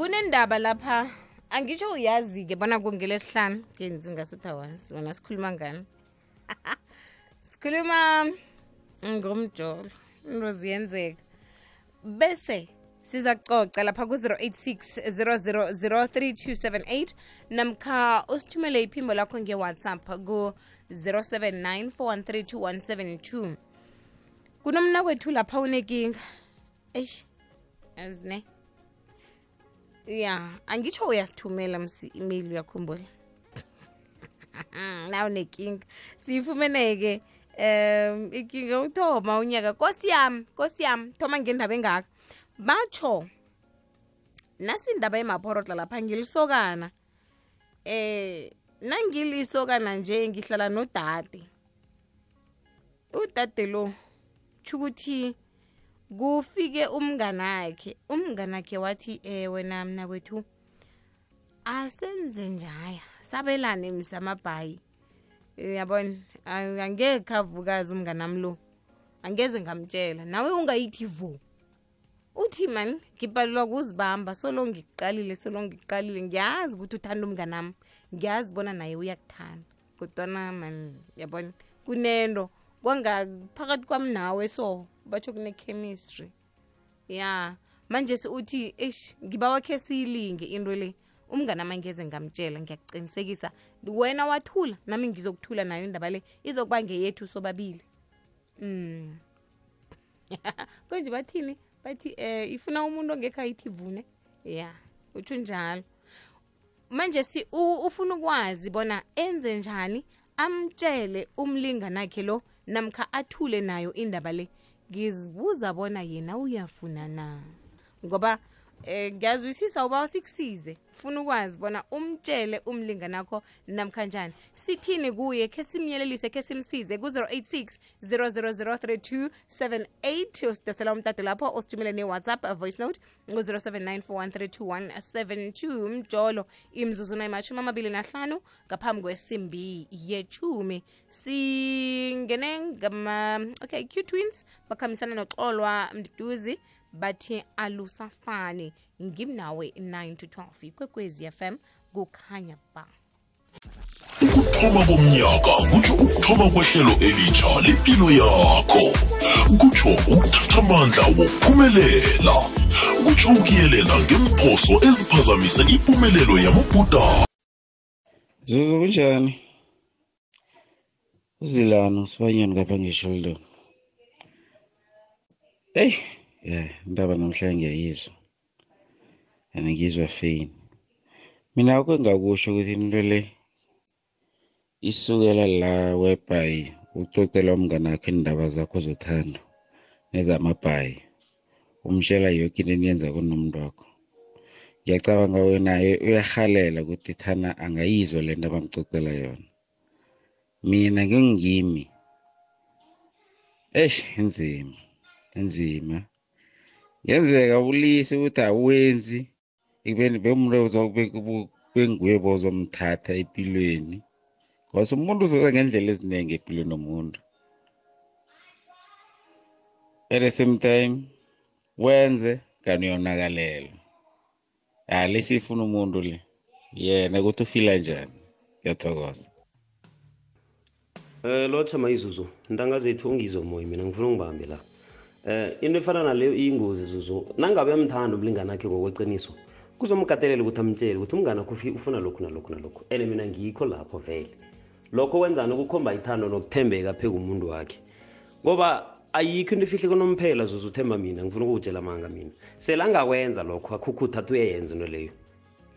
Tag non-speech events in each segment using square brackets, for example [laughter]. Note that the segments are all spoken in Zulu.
kunendaba lapha. Angitsho uyazi-ke bona kungelesihlanu. Kenzi ngasuthi awazi wena sikhuluma ngani? [laughs] Sikhuluma ngomjolo. Into ziyenzeka bese siza kucoca lapha ku-086 0003278 namkha usithumele iphimbo lakho nge-whatsapp ku-079 4132172 kunomna kwethu lapha unekinga. Eish azine ya angitsho uyasithumela msi email uyakhumbula? [laughs] Naw nekinga. Siyifumeneke um ikinga uthoma unyaka. Kosi yami kosi yami thoma ngendaba engaka. Batsho nasindaba emaphorotla lapha ngilisokana. Eh nangilisokana nje ngihlala nodade. Udade lo chukuthi kufike umnganakhe. Umnganakhe wathi eh wena mna kwethu asenze njaya. Sabelane msamabhayi yabona angeke khavukazi umnganami lo. Angeze ngamtshela. Nawe ungayithi vu. Uthi mani ngibhalelwa kuzibamba. Solo ngikuqalile solo ngikuqalile ngiyazi ukuthi uthanda umnganami. Ngiyazi bona naye uyakuthanda. Kodwana mani yabona kunento kwangaphakathi kwami nawe so batsho kune-chemistry ya manje uthi eish ngiba wakhe siyilinge into le. Umngane amangeze ngamtshela ngiyakuqinisekisa. Wena wathula nami ngizokuthula nayo indaba le. Izokuba ngeyethu sobabili. Mm. [laughs] Konje bathini? Bathi eh ifuna umuntu ongekho ayithi vune ya utsho njalo manje si ufuna ukwazi bona enze njani? Amtshele umlinganakhe lo namkha athule nayo indaba le ngizibuza bona yena uyafuna na? Ngoba eh ngiyazwisisa uba sikusize. Funa ukwazi bona umtshele umlinganakho namkhanjani. Sithini kuye khe simyelelise khe simsize ku-086 0003278 usidosela umtado lapho usithumele ne-whatsapp voice note ngu-079 mjolo imzuzuna imashumi amabili nahlanu ngaphambi kwesimbi yechumi singene ngama okay q twins bakhambisana noxolwa mduduzi bathi alusafani ngimnawe 9 to 12 ikwekwezi fm kukhanya ba. Ukuthoma komnyaka kutsho ukuthoma kwehlelo elitsha lempilo yakho. Kutsho ukuthatha amandla wokuphumelela. Kutsho ukuyelela ngemphoso eziphazamise impumelelo yamabhuda zuzu kunjani? Uzilano sibanyoni ngapha ngeshoulder. Eyi ya indaba namhlanje ngiyayizwa and ngizwa feyini mina akho ngakusho ukuthi into le isukela la webhayi ucocela umnganakho indaba zakho zothando nezamabhayi umtshela yoke into eniyenza kunomuntu wakho. Ngiyacabanga wenaye uyahalela ukuthi thana angayizwa le nto abamcocela yona. Mina ngengimi eish inzima inzima ngenzeka ulise ukuthi awenzi ekubeni bemuntu benguye bozomthatha empilweni. Ngoba umuntu uzoza ngendlela eziningi empilweni yomuntu at the same time wenze kanti uyonakalelwa. Ya lesifuna umuntu le yena ukuthi ufila njani. Ngiyathokoza. Um lotsha mayizuzu ntanga zethu ungizwe moyi mina ngifuna ungibambe la. Um into efana naleyo iyingozi zuzu nangabe amthanda umlingani akhe ngokweqiniso kuzomkatelela ukuthi amtshele ukuthi umngane akho ufuna lokhu nalokhu nalokhu. And mina ngikho lapho vele. Lokho kwenzani ukukhomba ithando nokuthembeka pheku umuntu wakhe. Ngoba ayikho into efihle konomphela zuze uthemba mina ngifuna ukuwutshela amanga mina. Sele angakwenza lokho akhukhuthatha uyayenza into leyo.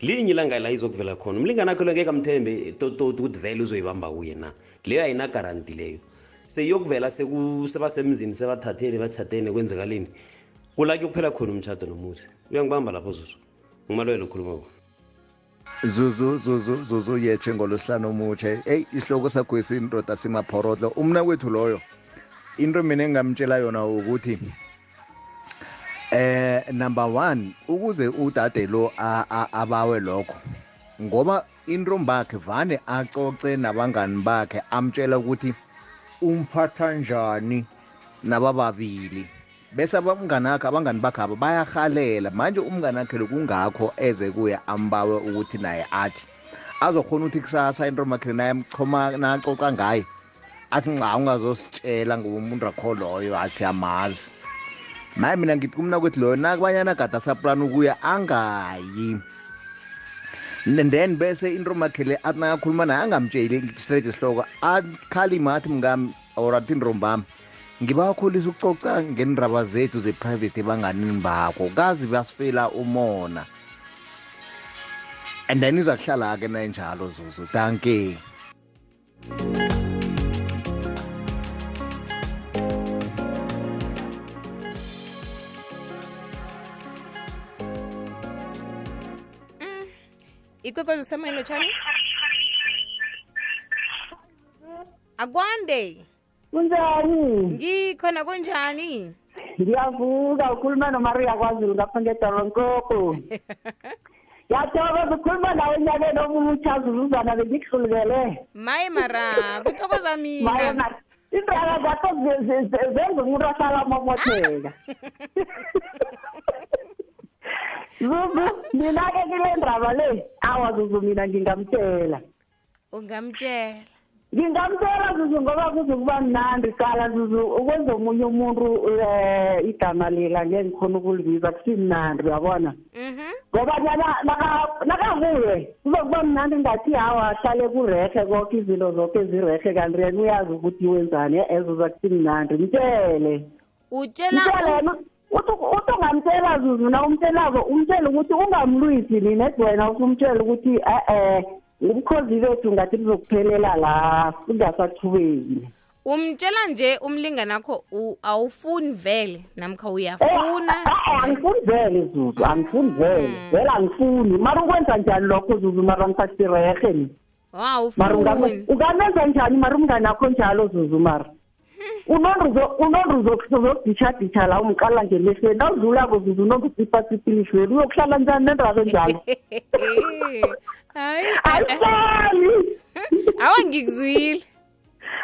Linye ilanga la izokuvela khona umlingani akhe lo ngeke amthembe tototi ukuthi vele uzoyibamba kuye na? Leyo ayinagaranti leyo seyiyokuvela sebasemzini sebathatheni batshatene kwenzekaleni kula kuyokuphela khona umtshato nomuzi uyangibamba lapho zuzu? Ngumalwelo okhuluma ko zuzu zuzu zuzu yetshe ngolosihlanu omutshe eyi isihloko sakho esindoda simaphorotlo. Umna kwethu loyo into mina engamtshela yona ukuthi eh number one ukuze udade lo abawe lokho ngoba intombakhe vane acoce nabangani bakhe amtshela ukuthi umphatha njani nabababili? Bese abamngani akhe abangani bakhe abo bayarhalela manje umngani akhe lo kungakho eze kuye ambawe ukuthi naye athi azokhona ukuthi kusasa intomakhe nayamchoma nacoca ngaye athi nca ungazositshela ngoba umuntu akho loyo asiyamazi maye mina ngithi kumna kwethu loyo nakubanyana gada saplana ukuya angayi. And then bese intomakhe le athi nakakhuluma naye angamtsheli straight isihloko akhalima athi mngami or athi ntombami ngibakhulisa ukucoca ngendaba zethu ze-private ebanganini bakho kazi basifela umona. And then iza kuhlala-ke nanjalo zuzu. Danke ikwekwezi usemoyeni chani akwande kunjani? Ngikhona kunjani ngiyavuka ukhuluma nomaria kwazulu ngapha ngedoronkoko [laughs] yathokoza ukhuluma nawe enyakeni omutsha zuzuzana bengikuhlulukele maye mara kuthokoza mina. Iindaba zakho ze- ze- ze- zenza umuntu ahlala [laughs] amomotheka [laughs] zuzu mina-ke kile ndaba le. Awa zuzu mina ngingamtshela ungamtshela ngingamtshela zuzu ngoba kuzokuba mnandi qala zuzu ukwenza omunye umuntu um igama lela ngeke ngikhona ukulibiza kusimnandi uyabona? Mhm. Ngoba nyana- naka- nakakuye kuzokuba mnandi ngathi hawa ahlale kurehe konke izinto zonke zirehe kanti yena uyazi ukuthi wenzani ezuza kusimnandi mtshele utshela mtshele yena uthi uthi ungamtshela zuzu na umtshelako umtshele ukuthi ungamlwisi ninet wena usumtshela ukuthi e-e ubukhozi bethu ngathi buzokuphelela la kungasaqhubeki umtshela nje umlingani akho u- awufuni vele namkha Eh, uyafuna? Eh, eh, angifuni vele zuzu angifuni vele. Vele angifuni. Mara ukwenza njani lokho zuzu? Mara ngisasirehe ni. Mara awufuni. ungamenza njani? Mara umngane akho njalo zuzu mara. unondu uzokuditsha-ditsha la umqala ngelesweni nawudlulako zuze unondu usipasipilishweni uyokuhlala njani nendrabo enjalo? [laughs] Ayihlali [laughs] awa ngikuzwile.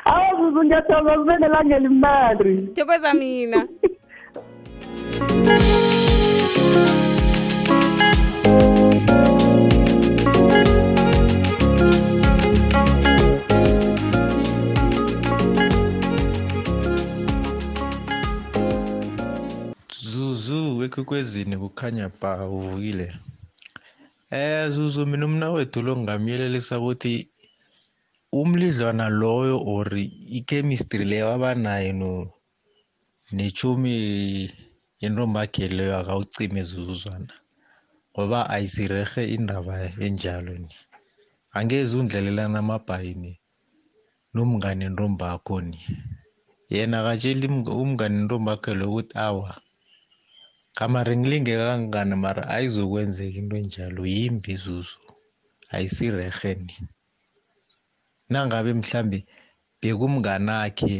Awa zuze ngiyathokoza kube nelanga elimnandri thokoza mina. [laughs] zuzu ekwekwezini kukhanya ba uvukile. Eh zuzu mina umnawethu lo ngingamyelelisa ukuthi umlidlwana loyo or ichemistry leyo abanayo no nechumi yentombakhe leyo akawucime zuzuzwana ngoba ayisirehe indaba enjalo ni. Angeze undlelelana amabhayini nomngane ntombakho ni. Yena akatsheli umng- umngane ntombakhe lo ukuthi awa kamare ngilinge kangangani mara ayizokwenzeka into enjalo yimbi zuzu ayisirehe ni. Nangabe mhlambe bekumnganakhe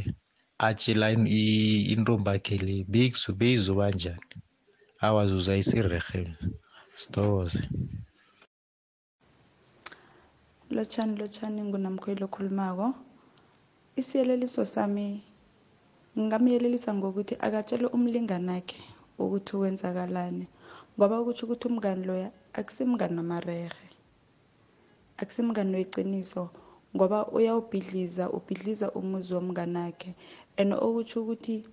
atshela in- i- intombakhe le bekuzo- beyizoba njani? Awa zuzu ayisirehe sithokoze. Lotshani lotshani ngunamkhweli okhulumako. Isiyeleliso sami ngingamyelelisa ngokuthi akatshele umlinganakhe. Ukuthi wenzakalani ngoba kutsho ukuthi umngani loya akusimngani wamarehe akusimngani weqiniso ngoba uyawubhidliza ubhidliza umuzi womnganakhe. And okutsho ukuthi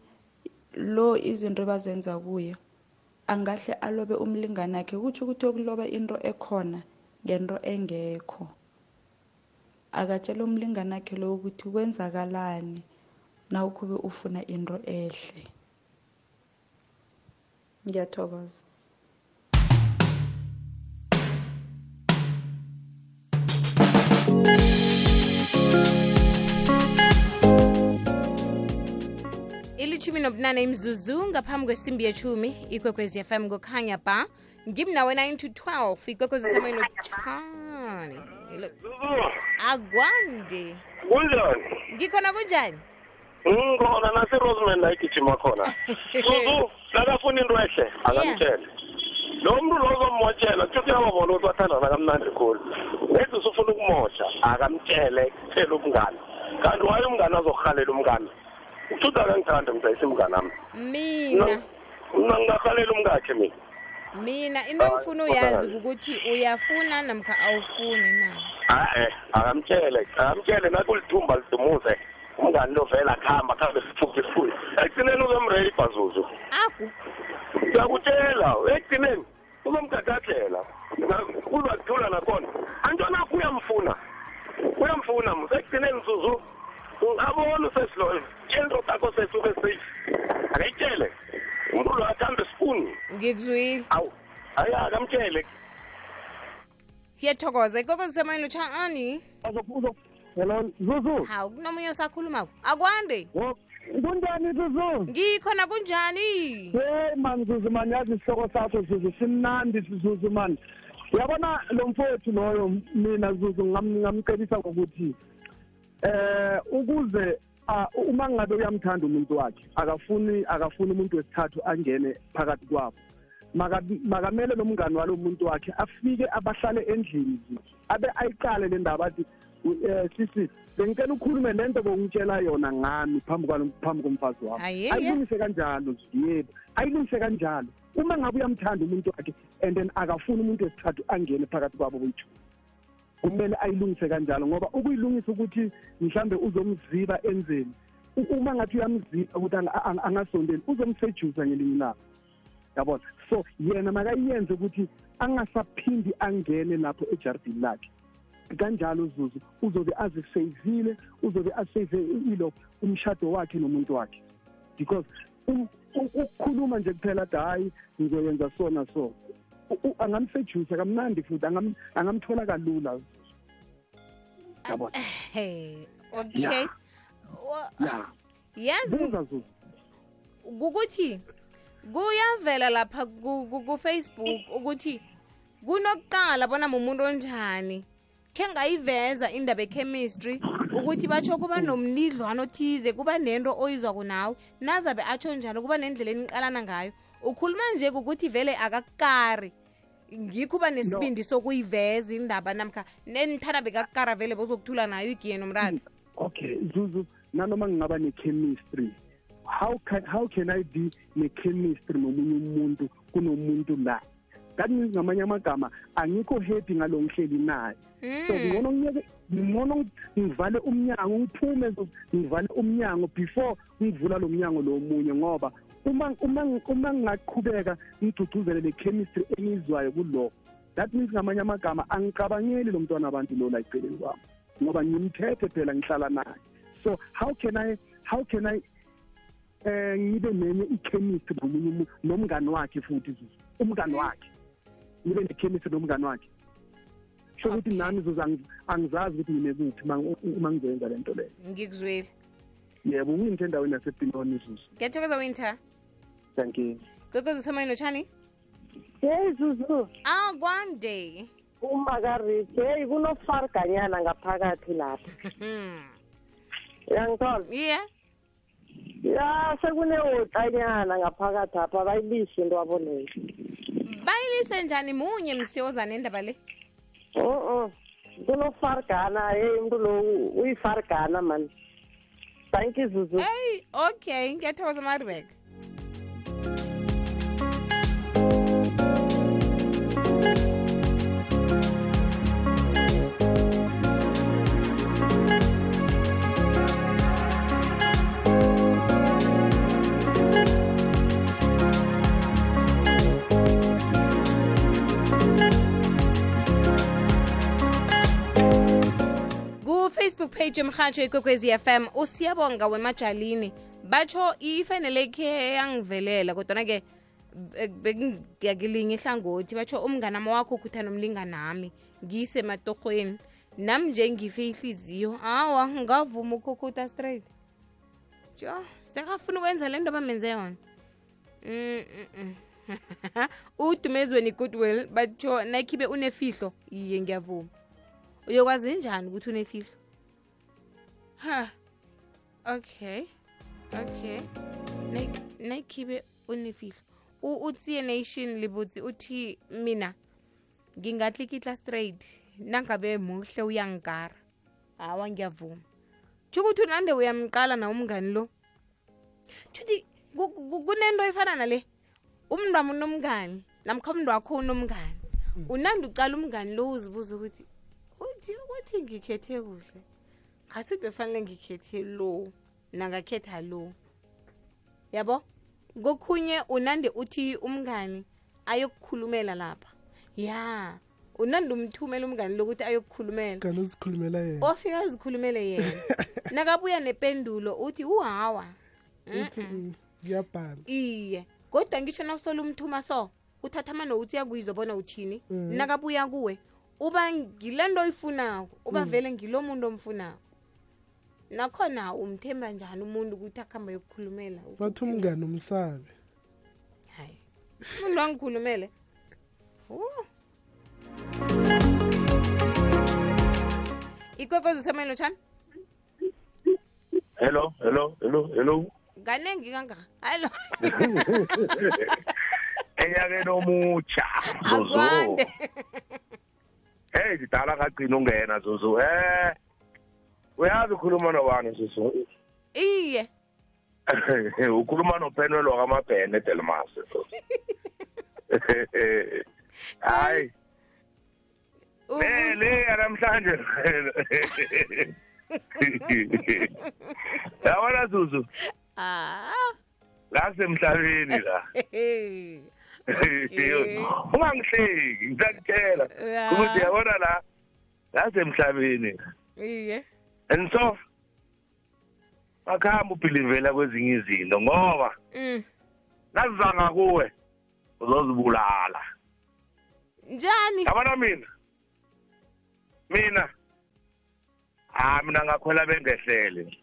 lo izinto bazenza kuye angahle alobe umlinganakhe kutsho ukuthi yokuloba into ekhona ngento engekho. Akatshela umlinganakhe lo ukuthi kwenzakalani nawukube ufuna into ehle. Ngiyathokoza ilithumi nobunane imzuzu ngaphambi kwesimbi yechumi ikwekwezi fm ngokhanya ba ngimnawe 9 to 12 ikwekwezi usemoyeni lotshani agwande kunjani? Ngikhona kunjani ngikhona nase-roseman la igijima khona. [laughs] Suzu nakafuna into ehle. Akamtshele lo mntu lo uzommotshela kutho kuyababona ukuthi bathandana kamnandi khulu. Nesi usufuna ukumotjha akamtshele kuphela umngane kanti waye umngane azokurhalela umngane ucuda kangithanda mzayisi mnganami mina. Mna ngingarhalela umkakhe mina. Mina into engifuna uyazi ukuthi uyafuna namkha awufuni na? A-e akamtshele akamtshele nathi ulithumba lidumuze. Umngani lo vele akuhamba kuhambe sifuphi sifuye ekugcineni uzomreyibha zuzu. Aku. Ngiyakutshela ekugcineni uzomgagadlela kuza kuthula nakhona. Antwanakho uyamfuna. Uyamfuna mos ekugcineni zuzu abona usesiloyo. Tshento takho sesube safe. Akayitshele. Umuntu lo athambe sifuni ngikuzwile. Awu hayi akamtshele. Siyathokoza ikokozisemoyeni lutshani hello zuzu. Hawu kunomunye osakhulumako akwande. Kunjani zuzu? Ngikhona kunjani hey man zuzu man yazi isihloko sakho zuzu simnandi zuzu man. Uyabona lo mfowethu loyo mina zuzu ngam- ngamcebisa ngokuthi eh ukuze uma ngabe uyamthanda umuntu wakhe akafuni akafuni umuntu wesithathu angene phakathi kwabo Maka- makamele lo mngani walo muntu wakhe afike abahlale endlini abe ayiqale le ndaba athi sisi bengicela ukhulume le nto bongitshela yona ngami phambi kwalo- phambi komfazi wami. Ayeye. ayilungise kanjalo yebo. Ayilungise kanjalo. Uma ngabe uyamthanda umuntu wakhe and then akafuni umuntu wesithathu angene phakathi kwabo boyithu kumele ayilungise kanjalo ngoba ukuyilungisa ukuthi mhlambe uzomziba enzeni U- uma ngathi uyamziba ukuthi anga- anga- angasondeli uzomsejusa ngelinye ilanga. Yabona? So yena makayenze ukuthi angasaphindi angene lapho ejardini lakhe. Kanjalo zuzu? Uzobe aziseyivile uzobe aseyive ilo umshado wakhe nomuntu wakhe. Because um- ukukhuluma nje kuphela ati hhayi ngizoyenza sona so. Angamsejusa kamnandi futhi angamthola kalula yabona? Hey, okay. Ya. Yazi kukuthi kuyavela lapha ku- ku- ukuthi kunokuqala bona mumuntu onjani khe ngayiveza indaba echemistry ukuthi batsho kuba nomnidlwana othize kuba nento oyizwa kunawe nazabe atsho njalo kuba nendlela eniqalana ngayo. Ukhuluma nje kukuthi vele akakari. Ngikho uba nesibindi sokuyiveza indaba namkha nenithanda bekakara vele bozokuthula nayo igiye nomrata okay zuzu nanoma ngingaba ne-chemistry how can, how can i be ne-chemistry nomunye umuntu kunomuntu la that means ngamanye amagama angikho happy ngalo ngihleli naye. So ngcono ngiyeke ngcono ngivale umnyango ngiphume Zuzu, ngivale umnyango before ngivula lo mnyango lo munye ngoba uma uma uma ngingaqhubeka ngigcugcuzele le chemistry engizwayo kulo that means ngamanye amagama angicabangeli lo mntwana abantu lo la eceleni kwami ngoba ngimthethe phela ngihlala naye. So how can i how can i eh ngibe nenye i-chemistry nomunye umuntu nomngani wakhe futhi Zuzu, umngani wakhe? Ngibe ne-chemistry nomngani wakhe. Sho ukuthi nami zuzu angi- angizazi ukuthi ngine kuphi uma uma ngizoyenza le nto leyo. Ngikuzwile. Yebo ngingithe endaweni yasepinoni zuzu. Ngiyathokoza winter. Thank you. Gwekwezi usemoyeni lotshani heyi zuzu. Ah kwande. Umakarich heyi kunofariganyana ngaphakathi lapha. [laughs] Uyangithola? Yeah. Ya sekunewotanyana ngaphakathi apha bayibishe into abo leyo uqalelise njani munye msiyoza nendaba le o oh, eh, o umntu lo uyifargana mani thank izuzu eyi okay ngiyathokoza maribeka ku-facebook page yomhatsho ikwekwezi fm usiyabonga wemajalini. Batsho ifanele khe yangivelela kodwana-ke bengiyakilinye ihlangothi. Batsho umnganami wakho ukhutha nomlinganami ngisematorhweni nami nje ngife ihliziyo awa ngavuma ukukhutha straight. Jo sekafuna ukwenza le nto bamenze yona. [laughs] Udumezweni goodwill batsho nakhibe unefihlo iye ngiyavuma. Uyokwazi njani ukuthi unefihlo ha okay okay nayikhibe unefihlo U- utsiye nation libutsi uthi mina ngingatlikitla straight nangabe muhle uyangigara. hawa ngiyavuma tsho ukuthi unande uyamqala na umngani lo Chuthi ku- ku- kunento efana nale. Umntu wami unomngani, namkha umntu wakho unomngani. Unandi ucala umngani lo uzibuza ukuthi uthi ukuthi ngikhethe kuhle. Ngasi fanele ngikhethe lo, nangakhetha lo. Yabo? Kokhunye unande uthi umngani ayokukhulumela lapha. Ya. Unandi umthumela umngani lokuthi ayokukhulumela. kanti uzikhulumela yena ofika azikhulumele yena [laughs] nakabuya nependulo uthi uhawa "Mm, ngiyabhala iye kodwa ngisho nawusola umthuma so uthatha amano uthi uyakuyizwa bona uthini Mhm. nakabuya kuwe uba ngile nto oyifunako uba Mm. vele ngilo muntu omfunako nakhona umthemba njani umuntu ukuthi akuhamba yokukhulumela bathi umngani umsabe. Hayi. Umuntu wangikhulumele? Ikwekwezi semayelo tshani hello hello hello hello. Kanengi kangaka? Hello. [laughs] Enyakeni omutsha zuzu hey ngidala ngagcina ungena zuzu eh uyazi ukhuluma nobani zuzu iye. [laughs] Ukhuluma nophenwelo wakamabhene edelmas [laughs] hayi. Le yanamhlanje. [laughs] Yabona zuzu? Ah. Ngasemhlabeni la. Ungangihleki ngisakutshela ukuthi yabona la ngasemhlabeni iye. And so akuhambe ubhilivela kwezinye izinto ngoba Mm. nazizanga kuwe uzozibulala. Njani? Yabona mina? Mina? Hayi mina ngakhwela bengehlele.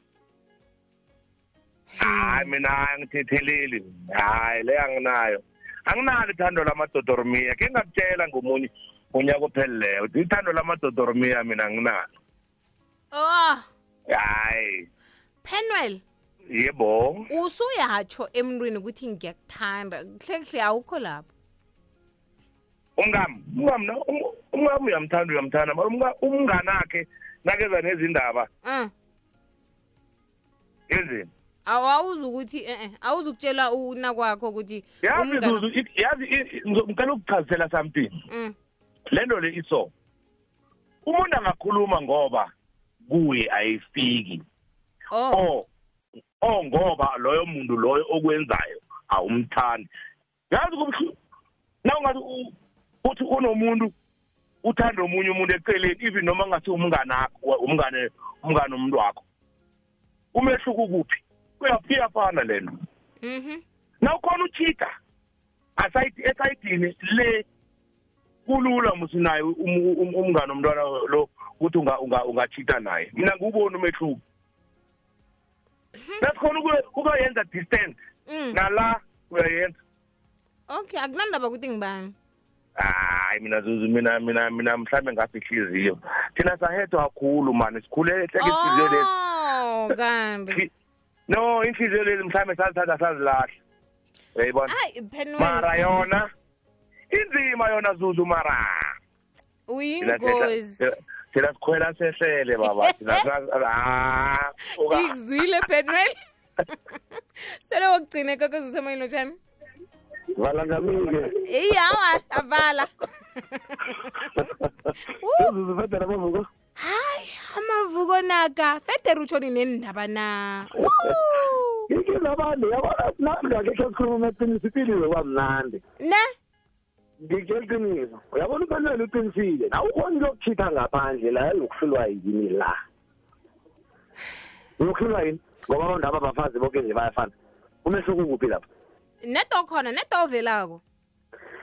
Hayi mina angithetheleli hayi le anginayo. Anginalo ithando lamadodormiya ke ngakutshela ngomunye unyaka ophelileyo uthi ithando lamadodormiya mina anginalo. Oh. Hayi penwell yebo. Usuyatsho emntwini ukuthi ngiyakuthanda. Kuhle kuhle awukho lapho. Umngami umngami na- um- umngami uyamthanda uyamthanda. Mara umnga- umngani akhe nakeza nezindaba. Um yenzeni? Awawuzi ukuthi eh awuzukutshela unakwakho ukuthi yazi umngani- zuzu it- yazi i- i- ngicela ukuchazisela something. Mm. le nto le iso. Umuntu angakhuluma ngoba kuye ayifiki. Oh. Or or ngoba loyo muntu loyo okwenzayo awumthandi. Yazi kubuhlungu nawungathi uthi unomuntu uthanda omunye umuntu eceleni even noma ngasi umngane akho umngane umngane umuntu wakho umehluko ukuphi? Kuyafana le nto mhm nawukhona uchita asayidi esayidini le kulula musinaye um- um- umngane omntwana lo ukuthi unga- unga- ungachita naye. Mina ngiwuboni umehluko. Nasikhona ukuye- ukuyenza distance. Mm. nala uyayenza. Okay akunandaba ukuthi ngibani? Hayi mina zuzu mina mina mina mhlawumbe ngapha ihliziyo. Thina sahedwa kakhulu mani sikhule hleke ihliziyo lezi. Oh kanti no inhliziyo lezi mhlawumbe sazithatha sazilahla. Uyayibona? Hayi penwell mara yona inzima yona zuzu mara. Thina- thina- uyingozi thina sikhwela sehlele baba thina sa- ah, uka- ngikuzwile penwell [laughs] sele wokugcina ekwekwezi semayelo tshani valangamike eyi hawa avala zuzu [laughs] federa mavuko hayi amavuko naka. Fede rutshoni nendaba na ngikile abantu yabona nangakekhe sikhuluma eqiniso ipilile kwamnandi ne ngikutshela iqiniso uyabona upenwela uqinisile? Nawe ukhona ukuyokuchitha ngaphandle la yokuhlulwa yini la? Uyokuhlulwa yini? Ngoba abantu aba bafazi boke nje bayafana. Umehluko kuphi lapha nedo khona nedo ovelako.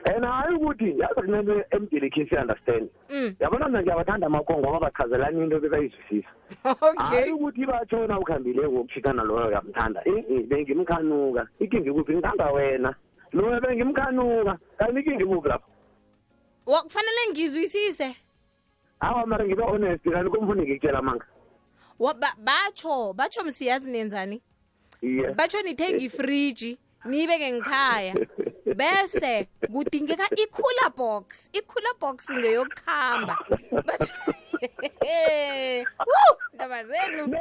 And hayi ukuthi yazi kunento emdelikisi understand. Mm. yabona mna ngiyabathanda amakhongo ngoba bachazelani into bekayizwisisa hayi ukuthi batshona ukuhambile wokuchithana loyo yamthanda Eh, bengimkhanuka. Ikingi kuphi ngithanda wena. Loyo bengimkhanuka. Kanti ikingi kuphi lapho. Wa- kufanele ngizwisise? Awa mara ngibe honest kanti komfuni ngikutshela amanga batsho batsho msiyazi nenzani iye. Batsho nithenga ifriji niyibeke ngikhaya bese kudingeka i-cooler box i-cooler box [laughs] Woo, ndaba zenu.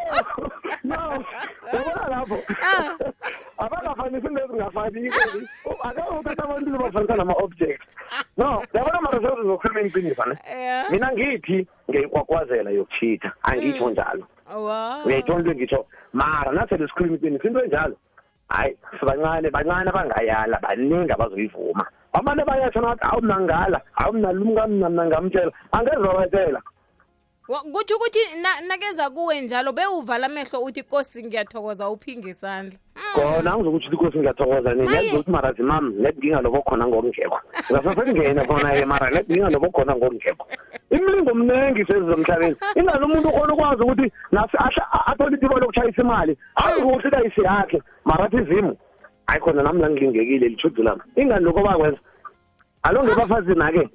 Yabona lapho. Abakafanisi into ezingafaniko akawuthatha abantu bafanisa nama-object no yabona mara seuzokhuluma iqiniso ne Yeah. mina ngithi ngiyayikwakwazela yokuchitha angitsho njalo. Wow uyayithola into engitsho mara nasele sikhuluma iqiniso into enjalo. Hayi sibancane bancane abangayala baningi abazoyivuma. Amane bayatsho nathi awu mna ngala awu mna lumka mna mna ngamtshela angeze babatshela Wa- kutsho ukuthi na- nakeza kuwe njalo bewuvala amehlo uthi kosi ngiyathokoza uphinge isandla. Khona angizokuthi ikosi ngiyathokoza nini? Yazi ukuthi mara zimam net ngingalobo khona ngokungekho. Ngasasengena khona-ke mara net ngingalobo khona ngokungekho. Imilingo mningi sezizomhlabeni ingani umuntu ukhona ukwazi ukuthi nasi ahla- a- athole ithiba lokutshayisa imali azi ukuthi kayise yakhe mara athi izimu hayi khona nami langilingekile litshudu lami. Ingani lokho bakwenza? Alo ngebafazini-ake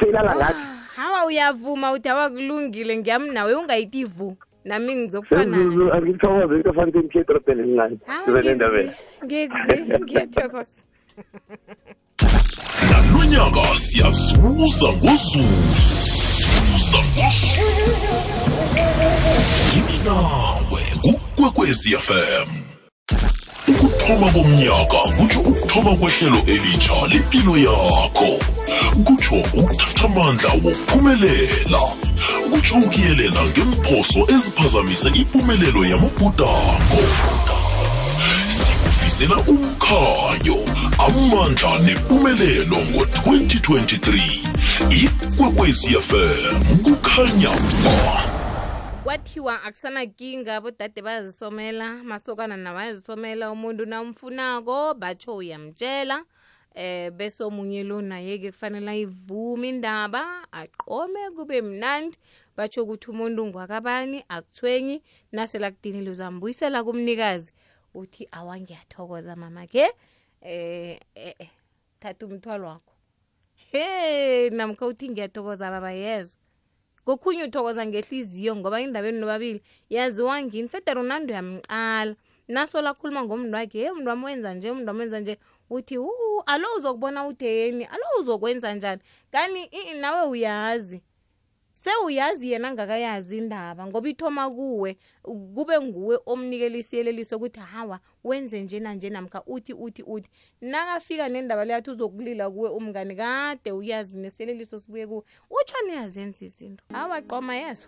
seyilala ngathi. Hawa uyavuma uthi awakulungile ngiyami nawe ungayithi vu. Nami ngizokufana Zuzu, angikuthokoze into fanele ngikhe edorobheni elincane zenendabeni ngiyekuzwe ngiyathokoza. Nalonyaka siyazuza ngozuza ngozuza nawe kukwekwezi fm ukuthoma komnyaka kutsho ukuthoma kwehlelo elitsha lempilo yakho. Kutsho ukuthatha amandla wokuphumelela. Kutsho ukuyelela ngemphoso eziphazamise impumelelo yamabhudango sikufisela umkhanyo amandla nempumelelo ngo-2023 ikwekwecfm kukhanya ba kwathiwa akusanakinga bodade bayazisomela masokana nabayazisomela umuntu namfunako batsho uyamtshela eh bese omunye lo naye-ke kufanele ayivume indaba aqome kube mnandi batsho ukuthi umuntu ngwakabani akuthwenyi nasela kudinile uzambuyisela kumnikazi uthi awangiyathokoza mama ke eh eh eh, thatha umthwalo wakho. He namkha uthi ngiyathokoza baba yezwa kokhunye uthokoza ngehliziyo ngoba indabeni nobabili yaziwa ngini? Federe ronaldo uyamqala naso akhuluma ngomntu wakhe ye mntu wami wenza nje mntu wami wenza nje. Uthi u alo uzokubona utheni alo uzokwenza njani? Kani i- nawe uyazi sewuyazi yena angakayazi indaba ngoba ithoma kuwe kube nguwe omnikela isiyeleliso ukuthi hawa wenze njenanje namkha uthi uthi uthi. Nakafika nendaba leyathi uzokulila kuwe umngani kade uyazi nesiyeleliso sibuye kuwe. Utsho niyazenza izinto? Hawa qoma yezo